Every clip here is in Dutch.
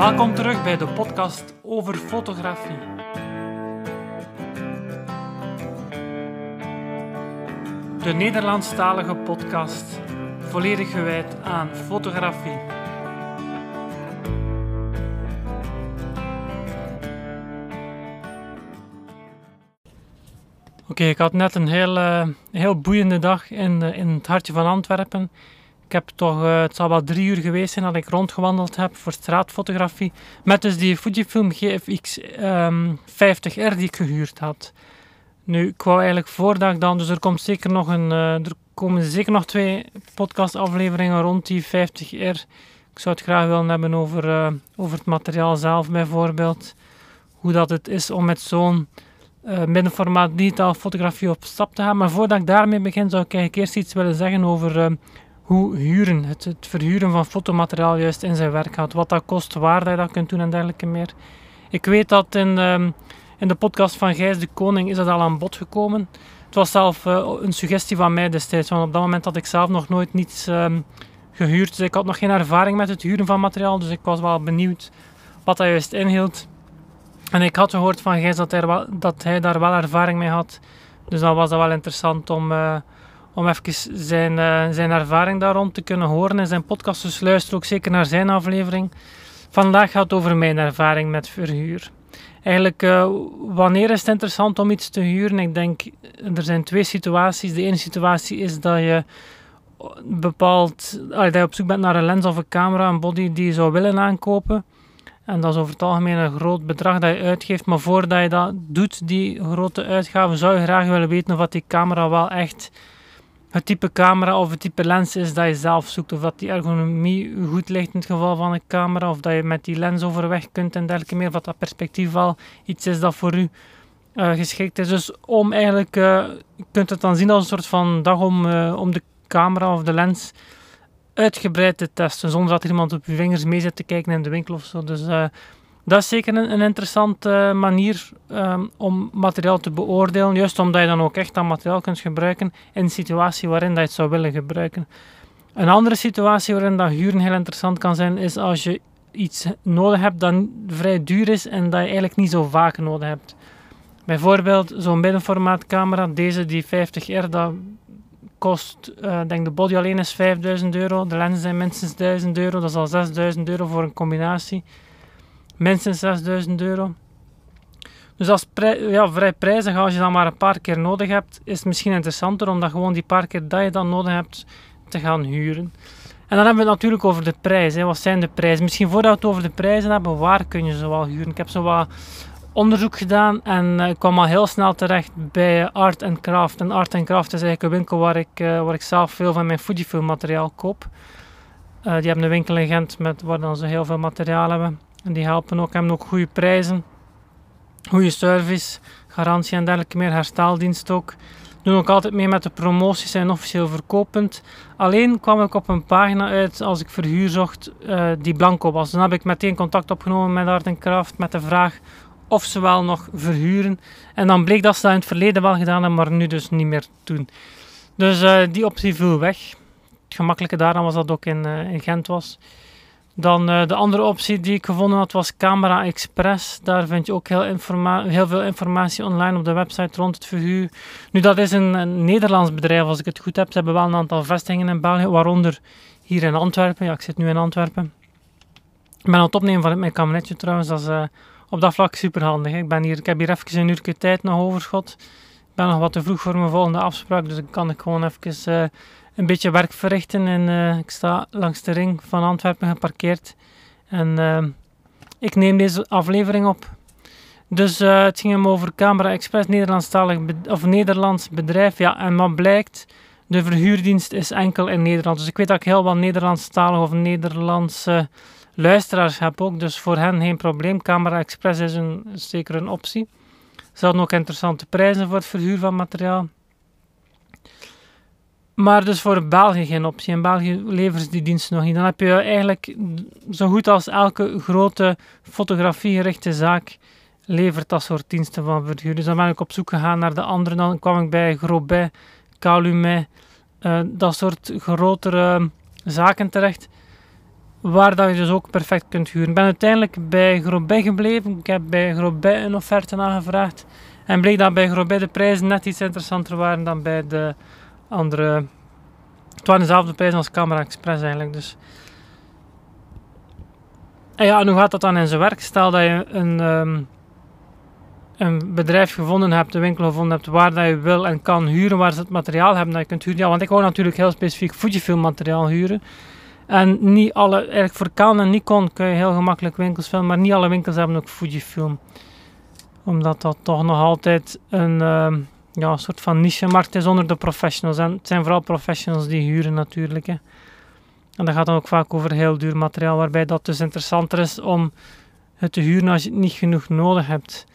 Welkom terug bij de podcast over fotografie. De Nederlandstalige podcast, volledig gewijd aan fotografie. Oké, ik had net een heel, eh, heel boeiende dag in, in het hartje van Antwerpen. Ik heb toch, eh, het zal wel drie uur geweest zijn dat ik rondgewandeld heb voor straatfotografie. Met dus die Fujifilm GFX 50R die ik gehuurd had. Nu, ik wou eigenlijk voordat dan, dus er, komt zeker nog een, eh, er komen zeker nog twee podcastafleveringen rond die 50R. Ik zou het graag willen hebben over, eh, over het materiaal zelf bijvoorbeeld. Hoe dat het is om met zo'n uh, middenformaat digitaal fotografie op stap te gaan. Maar voordat ik daarmee begin, zou ik eigenlijk eerst iets willen zeggen over hoe huren, het, het, verhuren van fotomateriaal juist in zijn werk gaat. Wat dat kost, waar dat je dat kunt doen en dergelijke meer. Ik weet dat in, um, in de podcast van Gijs de Koning is dat al aan bod gekomen. Het was zelf uh, een suggestie van mij destijds, want op dat moment had ik zelf nog nooit niets um, gehuurd. Dus ik had nog geen ervaring met het huren van materiaal, dus ik was wel benieuwd wat dat juist inhield. En ik had gehoord van Gijs dat hij, dat hij daar wel ervaring mee had. Dus dan was dat wel interessant om... Uh, om even zijn, uh, zijn ervaring daar rond te kunnen horen in zijn podcast. Dus luister ook zeker naar zijn aflevering. Vandaag gaat het over mijn ervaring met verhuur. Eigenlijk, uh, wanneer is het interessant om iets te huren? Ik denk, er zijn twee situaties. De ene situatie is dat je bepaald, dat je op zoek bent naar een lens of een camera, een body die je zou willen aankopen. En dat is over het algemeen een groot bedrag dat je uitgeeft. Maar voordat je dat doet, die grote uitgaven, zou je graag willen weten of die camera wel echt het type camera of het type lens is dat je zelf zoekt. Of dat die ergonomie goed ligt in het geval van een camera. Of dat je met die lens overweg kunt en dergelijke meer. Of dat dat perspectief wel iets is dat voor u uh, geschikt is. Dus om eigenlijk, uh, je kunt het dan zien als een soort van dag om, uh, om de camera of de lens uitgebreid te testen. Zonder dat iemand op je vingers mee zit te kijken in de winkel of zo. Dus dat is zeker een, een interessante manier um, om materiaal te beoordelen. Juist omdat je dan ook echt dat materiaal kunt gebruiken in een situatie waarin dat je het zou willen gebruiken. Een andere situatie waarin dat huren heel interessant kan zijn, is als je iets nodig hebt dat vrij duur is en dat je eigenlijk niet zo vaak nodig hebt. Bijvoorbeeld zo'n middenformaat camera, deze die 50R, dat kost, uh, denk de body alleen is 5000 euro, de lenzen zijn minstens 1000 euro, dat is al 6000 euro voor een combinatie minstens 6000 euro. Dus als ja, vrij prijzig, als je dat maar een paar keer nodig hebt, is het misschien interessanter om dat gewoon die paar keer dat je dan nodig hebt te gaan huren. En dan hebben we het natuurlijk over de prijs. Wat zijn de prijzen? Misschien voordat we het over de prijzen hebben, waar kun je ze wel huren? Ik heb zo wat onderzoek gedaan en ik kwam al heel snel terecht bij Art Craft. En Art Craft is eigenlijk een winkel waar ik, uh, waar ik zelf veel van mijn Fujifilm materiaal koop. Uh, die hebben een winkel in Gent met, waar dan ze heel veel materiaal hebben. En die helpen ook, hebben ook goede prijzen, goede service, garantie en dergelijke meer, hersteldienst ook. Doen ook altijd mee met de promoties en officieel verkopend. Alleen kwam ik op een pagina uit als ik verhuur zocht uh, die blanco was. Dan heb ik meteen contact opgenomen met Art met de vraag of ze wel nog verhuren. En dan bleek dat ze dat in het verleden wel gedaan hebben, maar nu dus niet meer doen. Dus uh, die optie viel weg. Het gemakkelijke daaraan was dat ook uh, in Gent was. Dan uh, de andere optie die ik gevonden had was Camera Express. Daar vind je ook heel, heel, veel informatie online op de website rond het verhuur. Nu, dat is een, een, Nederlands bedrijf, als ik het goed heb. Ze hebben wel een aantal vestigingen in België, waaronder hier in Antwerpen. Ja, ik zit nu in Antwerpen. Ik ben aan het opnemen van mijn kabinetje trouwens. Dat is uh, op dat vlak super handig. Ik, ben hier, ik heb hier even een uur tijd nog overschot. Ik ben nog wat te vroeg voor mijn volgende afspraak, dus dan kan ik gewoon even... Uh, een beetje werk verrichten. En uh, ik sta langs de ring van Antwerpen geparkeerd. En uh, ik neem deze aflevering op. Dus uh, het ging hem over Camera Express, Nederlandstalig of Nederlands bedrijf. Ja, en wat blijkt, de verhuurdienst is enkel in Nederland. Dus ik weet dat ik heel wat Nederlandstalig of Nederlandse luisteraars heb ook. Dus voor hen geen probleem. Camera Express is zeker een optie. Ze hadden ook interessante prijzen voor het verhuur van materiaal. Maar dus voor België geen optie. In België leveren ze die dienst nog niet. Dan heb je eigenlijk zo goed als elke grote fotografiegerichte zaak levert dat soort diensten van verhuur. Dus dan ben ik op zoek gegaan naar de andere. Dan kwam ik bij Grobet, Calumet, uh, dat soort grotere zaken terecht. waar dat je dus ook perfect kunt huren. Ik ben uiteindelijk bij Grobet gebleven. Ik heb bij Grobet een offerte aangevraagd. En bleek dat bij Grobet de prijzen net iets interessanter waren dan bij de andere. Het waren dezelfde prijzen als Camera Express eigenlijk. Dus. En ja, en hoe gaat dat dan in zijn werk? Stel dat je een, um, een bedrijf gevonden hebt, een winkel gevonden hebt waar dat je wil en kan huren, waar ze het materiaal hebben dat je kunt huren. Ja, want ik wou natuurlijk heel specifiek Fujifilm materiaal huren. En niet alle, eigenlijk voor Canon en Nikon kun je heel gemakkelijk winkels filmen, maar niet alle winkels hebben ook Fujifilm. Omdat dat toch nog altijd een, uh, ja, soort van niche-markt is onder de professionals. En het zijn vooral professionals die huren natuurlijk. Hè. En dat gaat dan ook vaak over heel duur materiaal, waarbij dat dus interessanter is om het te huren als je het niet genoeg nodig hebt.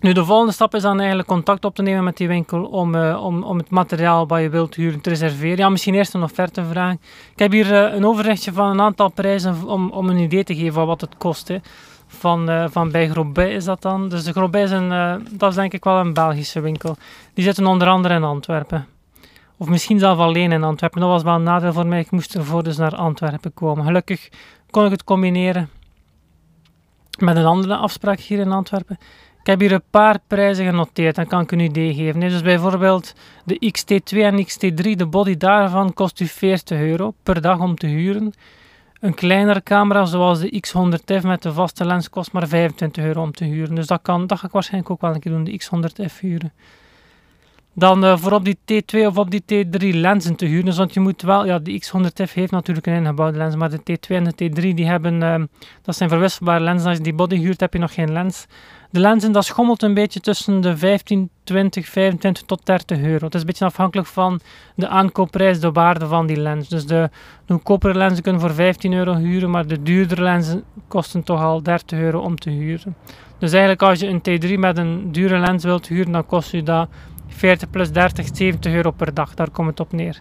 Nu, de volgende stap is dan eigenlijk contact op te nemen met die winkel om, uh, om, om het materiaal wat je wilt huren te reserveren. Ja, misschien eerst een offerte vragen. Ik heb hier uh, een overzichtje van een aantal prijzen om, om een idee te geven van wat het kost. Hè. Van, uh, van bij Grobet is dat dan. Dus de Grobet is, een, dat is denk ik wel een Belgische winkel. Die zitten onder andere in Antwerpen. Of misschien zelf alleen in Antwerpen. Dat was wel een nadeel voor mij. Ik moest ervoor dus naar Antwerpen komen. Gelukkig kon ik het combineren met een andere afspraak hier in Antwerpen. Ik heb hier een paar prijzen genoteerd, dan kan ik een idee geven. Dus bijvoorbeeld de XT2 en XT3, de body daarvan kost u 40 euro per dag om te huren. Een kleinere camera zoals de X100F met de vaste lens kost maar 25 euro om te huren. Dus dat, kan, dat ga ik waarschijnlijk ook wel een keer doen, de X100F huren. Dan uh, voor op die T2 of op die T3 lenzen te huren. Dus want je moet wel, ja, de X100F heeft natuurlijk een ingebouwde lens, maar de T2 en de T3 die hebben, uh, dat zijn verwisselbare lenzen. Als je die body huurt heb je nog geen lens. De lenzen, dat schommelt een beetje tussen de 15, 20, 25 tot 30 euro. Het is een beetje afhankelijk van de aankoopprijs, de waarde van die lens. Dus de, goedkopere lenzen kunnen voor 15 euro huren, maar de duurdere lenzen kosten toch al 30 euro om te huren. Dus eigenlijk als je een T3 met een dure lens wilt huren, dan kost je dat 40 plus 30, 70 euro per dag. Daar komt het op neer.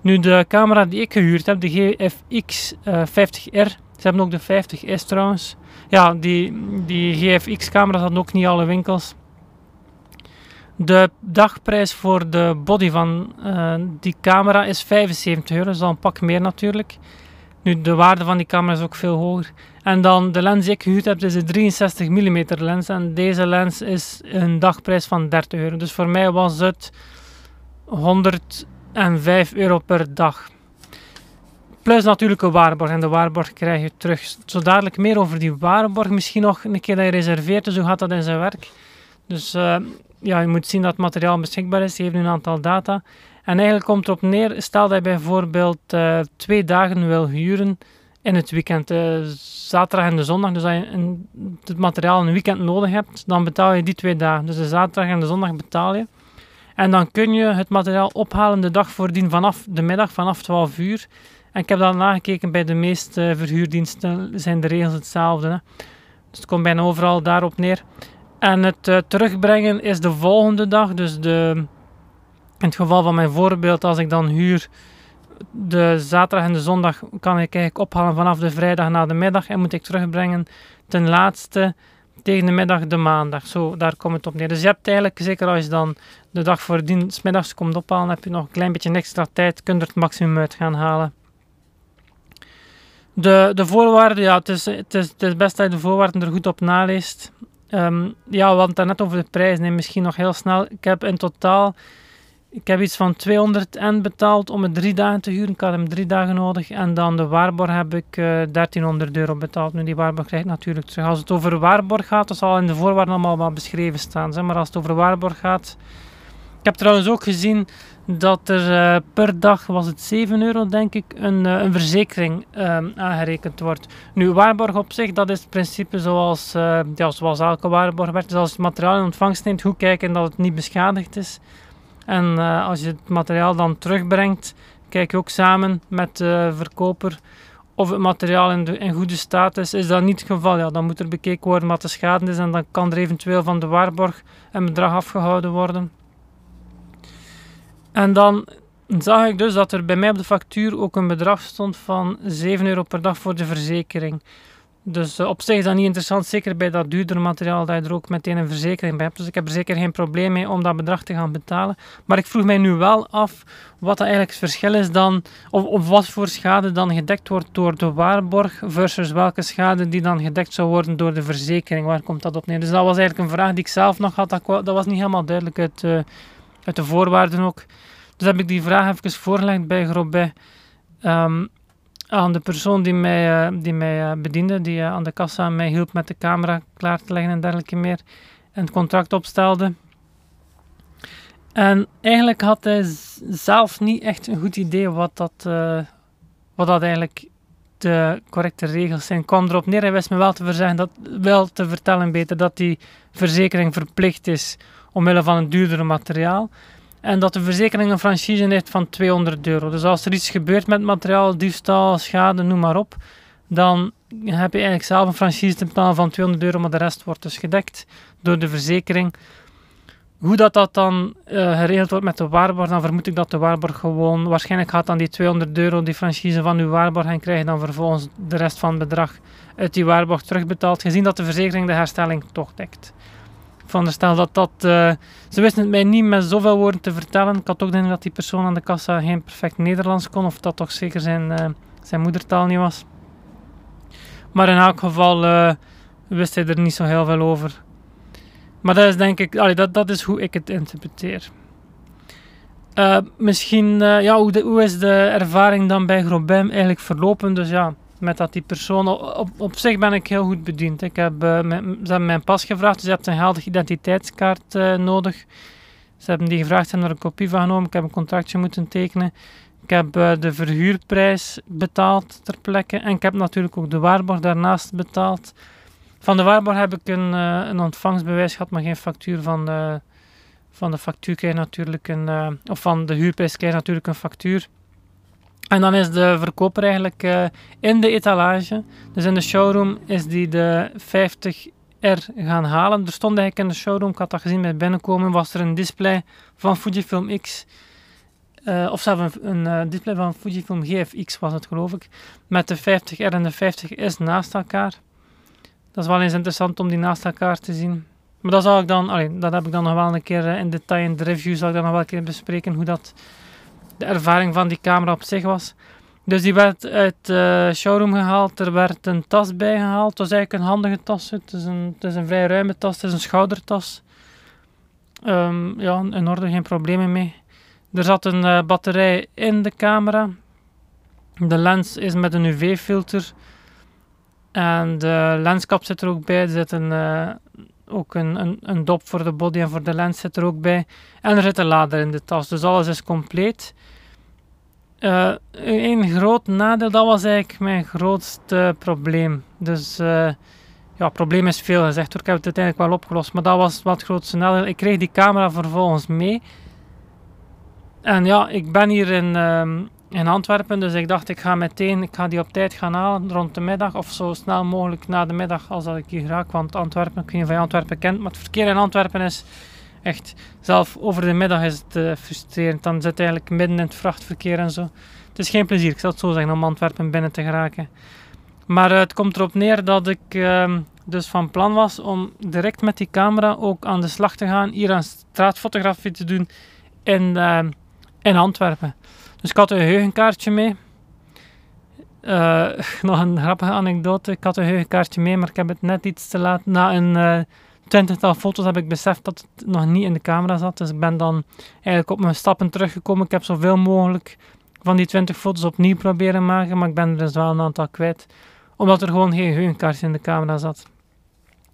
Nu, de camera die ik gehuurd heb, de GFX uh, 50R, ze hebben ook de 50S trouwens. Ja, die, die GFX-camera's hadden ook niet alle winkels. De dagprijs voor de body van uh, die camera is 75 euro, dat is al een pak meer natuurlijk. Nu, de waarde van die camera is ook veel hoger. En dan de lens die ik gehuurd heb, is een 63 mm lens. En deze lens is een dagprijs van 30 euro. Dus voor mij was het 105 euro per dag. Plus natuurlijk een waarborg. En de waarborg krijg je terug. Zo dadelijk meer over die waarborg. Misschien nog een keer dat je reserveert. Dus hoe gaat dat in zijn werk? Dus uh, ja, je moet zien dat het materiaal beschikbaar is. Je heeft nu een aantal data. En eigenlijk komt erop neer, stel dat je bijvoorbeeld uh, twee dagen wil huren in het weekend, uh, zaterdag en de zondag, dus als je het materiaal een weekend nodig hebt, dan betaal je die twee dagen. Dus de zaterdag en de zondag betaal je. En dan kun je het materiaal ophalen de dag voordien vanaf de middag, vanaf 12 uur. En ik heb dat nagekeken bij de meeste verhuurdiensten, zijn de regels hetzelfde. Hè. Dus het komt bijna overal daarop neer. En het uh, terugbrengen is de volgende dag, dus de, in het geval van mijn voorbeeld, als ik dan huur de zaterdag en de zondag, kan ik eigenlijk ophalen vanaf de vrijdag na de middag en moet ik terugbrengen ten laatste tegen de middag de maandag. Zo, daar komt het op neer. Dus je hebt eigenlijk, zeker als je dan de dag voordien middags komt ophalen, heb je nog een klein beetje extra tijd, kun je er het maximum uit gaan halen. De, de voorwaarden, ja, het is, het, is, het is best dat je de voorwaarden er goed op naleest. Um, ja, want net over de prijs, nee, misschien nog heel snel. Ik heb in totaal, ik heb iets van 200 N betaald om het drie dagen te huren. Ik had hem drie dagen nodig. En dan de waarborg heb ik uh, eh, 1300 euro betaald. Nu, die waarborg krijg ik natuurlijk terug. Als het over waarborg gaat, dat zal in de voorwaarden allemaal wat beschreven staan. Zeg. Maar als het over waarborg gaat... Ik heb trouwens ook gezien dat er uh, per dag, was het 7 euro denk ik, een, uh, een verzekering uh, aangerekend wordt. Nu, waarborg op zich, dat is het principe zoals, ja, zoals elke waarborg werkt. Dus als je het materiaal in ontvangst neemt, goed kijken dat het niet beschadigd is. En als je het materiaal dan terugbrengt, kijk je ook samen met de verkoper of het materiaal in, in goede staat is. Is dat niet het geval, ja, dan moet er bekeken worden wat de schade is en dan kan er eventueel van de waarborg een bedrag afgehouden worden. En dan zag ik dus dat er bij mij op de factuur ook een bedrag stond van 7 euro per dag voor de verzekering. Dus op zich is dat niet interessant, zeker bij dat duurdere materiaal, dat je er ook meteen een verzekering bij hebt. Dus ik heb er zeker geen probleem mee om dat bedrag te gaan betalen. Maar ik vroeg mij nu wel af wat dat eigenlijk het verschil is dan, of, of wat voor schade dan gedekt wordt door de waarborg versus welke schade die dan gedekt zou worden door de verzekering. Waar komt dat op neer? Dus dat was eigenlijk een vraag die ik zelf nog had. Dat, dat was niet helemaal duidelijk uit, uh, uit de voorwaarden ook. Dus heb ik die vraag even voorgelegd bij Grobet. Um, aan de persoon die mij, uh, die mij uh, bediende, die uh, aan de kassa mij hielp met de camera klaar te leggen en dergelijke meer. En het contract opstelde. En eigenlijk had hij zelf niet echt een goed idee wat dat, wat dat eigenlijk de correcte regels zijn. Kwam erop neer, hij wist me wel te, dat, wel te vertellen beter dat die verzekering verplicht is omwille van het duurdere materiaal. En dat de verzekering een franchise heeft van 200 euro. Dus als er iets gebeurt met materiaal, diefstal, schade, noem maar op, dan heb je eigenlijk zelf een franchise te betalen van 200 euro, maar de rest wordt dus gedekt door de verzekering. Hoe dat, dat dan uh, geregeld wordt met de waarborg, dan vermoed ik dat de waarborg gewoon waarschijnlijk gaat aan die 200 euro die franchise van uw waarborg en krijg je dan vervolgens de rest van het bedrag uit die waarborg terugbetaald, gezien dat de verzekering de herstelling toch dekt veronderstel dat dat... Uh, ze wisten het mij niet met zoveel woorden te vertellen. Ik had ook denk dat die persoon aan de kassa geen perfect Nederlands kon, of dat toch zeker zijn, uh, zijn moedertaal niet was. Maar in elk geval uh, wist hij er niet zo heel veel over. Maar dat is denk ik... Dat, dat is hoe ik het interpreteer. misschien... ja, hoe, hoe is de ervaring dan bij Grobem eigenlijk verlopen? Dus ja met dat die persoon. Op, op zich ben ik heel goed bediend. Ik heb, mijn, ze hebben mijn pas gevraagd, dus je hebt een geldige identiteitskaart uh, nodig. Ze hebben die gevraagd en er een kopie van genomen. Ik heb een contractje moeten tekenen. Ik heb uh, de verhuurprijs betaald ter plekke. En ik heb natuurlijk ook de waarborg daarnaast betaald. Van de waarborg heb ik een, een ontvangstbewijs gehad, maar geen factuur van de, van de factuur krijg natuurlijk een... of van de huurprijs krijg je natuurlijk een factuur. En dan is de verkoper eigenlijk uh, in de etalage, dus in de showroom, is die de 50R gaan halen. Er stond eigenlijk in de showroom, ik had dat gezien bij binnenkomen, was er een display van Fujifilm X. Uh, of zelfs een, een uh, display van Fujifilm GFX was het geloof ik. Met de 50R en de 50S naast elkaar. Dat is wel eens interessant om die naast elkaar te zien. Maar dat, zal ik dan, allee, dat heb ik dan nog wel een keer in detail in de review, zal ik dan nog wel een keer bespreken hoe dat de ervaring van die camera op zich was. Dus die werd uit de showroom gehaald. Er werd een tas bij gehaald. Het was eigenlijk een handige tas. Het is een, het is een vrij ruime tas. Het is een schoudertas. Um, ja, in orde, geen problemen mee. Er zat een uh, batterij in de camera. De lens is met een UV-filter. En de lenskap zit er ook bij. Er zit een, uh, ook een, een, een, dop voor de body en voor de lens zit er ook bij. En er zit een lader in de tas. Dus alles is compleet. Uh, een groot nadeel, dat was eigenlijk mijn grootste probleem. Dus uh, ja, probleem is veel gezegd hoor. Ik heb het uiteindelijk wel opgelost. Maar dat was wat grootste nadeel. Ik kreeg die camera vervolgens mee. En ja, ik ben hier in, uh, in Antwerpen. Dus ik dacht, ik ga meteen, ik ga die op tijd gaan halen rond de middag. Of zo snel mogelijk na de middag als dat ik hier raak. Want Antwerpen, ik weet niet of je Antwerpen kent. Maar het verkeer in Antwerpen is echt, zelf over de middag is het uh, frustrerend. Dan zit je eigenlijk midden in het vrachtverkeer en zo. Het is geen plezier, ik zal het zo zeggen, om Antwerpen binnen te geraken. Maar uh, het komt erop neer dat ik uh, dus van plan was om direct met die camera ook aan de slag te gaan, hier aan straatfotografie te doen in, ehm, in Antwerpen. Dus ik had een geheugenkaartje mee. Uh, nog een grappige anekdote. Ik had een geheugenkaartje mee, maar ik heb het net iets te laat na een uh, twintigtal foto's heb ik beseft dat het nog niet in de camera zat. Dus ik ben dan eigenlijk op mijn stappen teruggekomen. Ik heb zoveel mogelijk van die 20 foto's opnieuw proberen maken, maar ik ben er dus wel een aantal kwijt. Omdat er gewoon geen geheugenkaartje in de camera zat.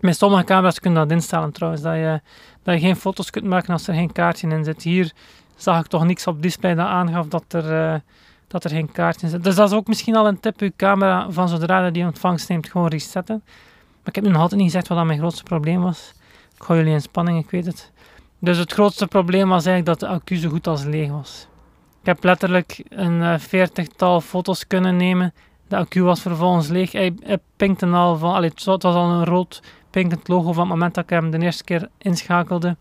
Met sommige camera's kun je dat instellen trouwens, dat je, dat je geen foto's kunt maken als er geen kaartje in zit. Hier zag ik toch niks op display dat aangaf dat er, uh, dat er geen kaartje in zit. Dus dat is ook misschien al een tip, uw camera van zodra je die ontvangst neemt gewoon resetten. Maar ik heb nog altijd niet gezegd wat dat mijn grootste probleem was. Ik gooi jullie in spanning, ik weet het. Dus het grootste probleem was eigenlijk dat de accu zo goed als leeg was. Ik heb letterlijk een uh, veertigtal foto's kunnen nemen. De accu was vervolgens leeg. Hij, hij pinkte al van, allee, het was al een rood pinkend logo van het moment dat ik hem de eerste keer inschakelde.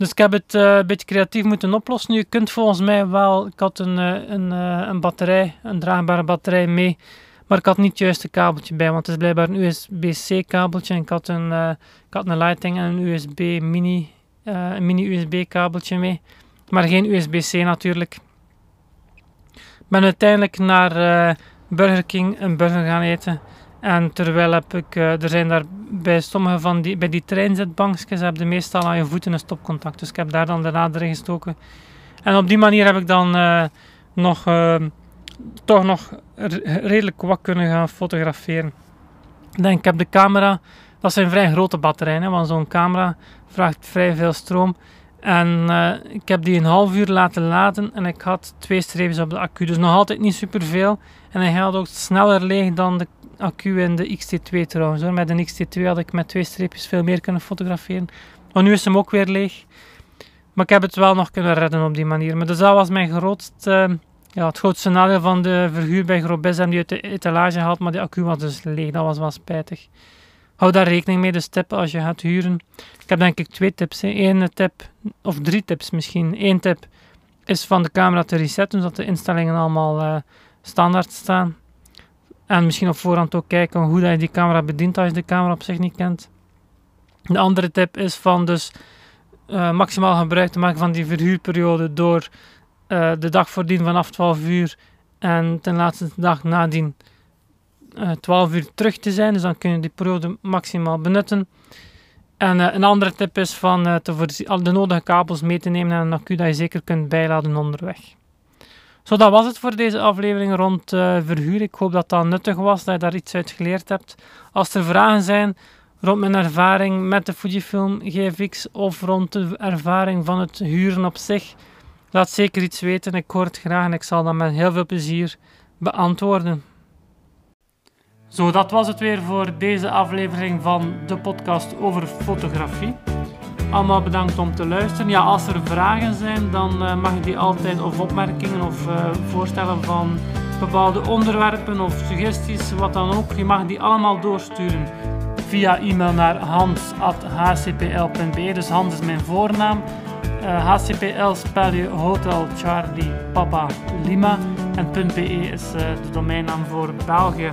Dus ik heb het uh, een beetje creatief moeten oplossen. Je kunt volgens mij wel, ik had een, uh, een, een batterij, een draagbare batterij mee Maar ik had niet het juiste kabeltje bij, want het is blijkbaar een USB-C kabeltje. En ik had een, ik had een Lighting en een USB mini, een mini USB kabeltje mee. Maar geen USB-C natuurlijk. Ik ben uiteindelijk naar Burger King een burger gaan eten. En terwijl heb ik, er zijn daar bij sommige van die, bij die treinzetbankjes, heb je meestal aan je voeten een stopcontact. Dus ik heb daar dan de nader in gestoken. En op die manier heb ik dan nog toch nog redelijk wat kunnen gaan fotograferen. Ik ik heb de camera, dat zijn vrij grote batterijen, want zo'n camera vraagt vrij veel stroom. En ik heb die een half uur laten laden en ik had twee streepjes op de accu. Dus nog altijd niet superveel. En hij had ook sneller leeg dan de accu in de XT2 trouwens. Hoor. Met een XT2 had ik met twee streepjes veel meer kunnen fotograferen. Maar nu is hem ook weer leeg. Maar ik heb het wel nog kunnen redden op die manier. Maar dus dat was mijn grootste ja, het grootste nadeel van de verhuur bij Grobes die uit de etalage gehaald, maar de accu was dus leeg. Dat was wel spijtig. Hou daar rekening mee, de tip als je gaat huren. Ik heb denk ik twee tips. Eén tip, of drie tips misschien. Eén tip is van de camera te resetten, zodat de instellingen allemaal uh, standaard staan. En misschien op voorhand ook kijken hoe je die camera bedient als je de camera op zich niet kent. De andere tip is van dus uh, maximaal gebruik te maken van die verhuurperiode door uh, de dag voordien vanaf 12 uur en ten laatste dag nadien uh, eh, 12 uur terug te zijn. Dus dan kun je die periode maximaal benutten. En een andere tip is van te al de nodige kabels mee te nemen en een accu dat je zeker kunt bijladen onderweg. Zo, dat was het voor deze aflevering rond verhuur. Ik hoop dat dat nuttig was, dat je daar iets uit geleerd hebt. Als er vragen zijn rond mijn ervaring met de Fujifilm GFX of rond de ervaring van het huren op zich, Laat zeker iets weten, ik hoor het graag en ik zal dat met heel veel plezier beantwoorden. Zo, dat was het weer voor deze aflevering van de podcast over fotografie. Allemaal bedankt om te luisteren. Ja, als er vragen zijn, dan uh, mag je die altijd, of opmerkingen of uh, voorstellen van bepaalde onderwerpen of suggesties, wat dan ook. Je mag die allemaal doorsturen via e-mail naar hans.hcpl.be. Dus Hans is mijn voornaam HCPL spel je Hotel Charlie Papa Lima en .be is de domeinnaam voor België.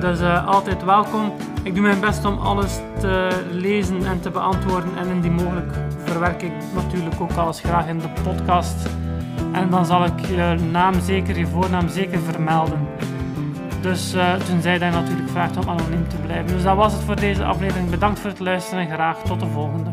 Dus uh, altijd welkom. Ik doe mijn best om alles te lezen en te beantwoorden en indien mogelijk verwerk ik natuurlijk ook alles graag in de podcast. En dan zal ik je naam zeker, je voornaam zeker vermelden. Dus uh, tenzij dat je natuurlijk vraagt om anoniem te blijven. Dus dat was het voor deze aflevering. Bedankt voor het luisteren en graag tot de volgende.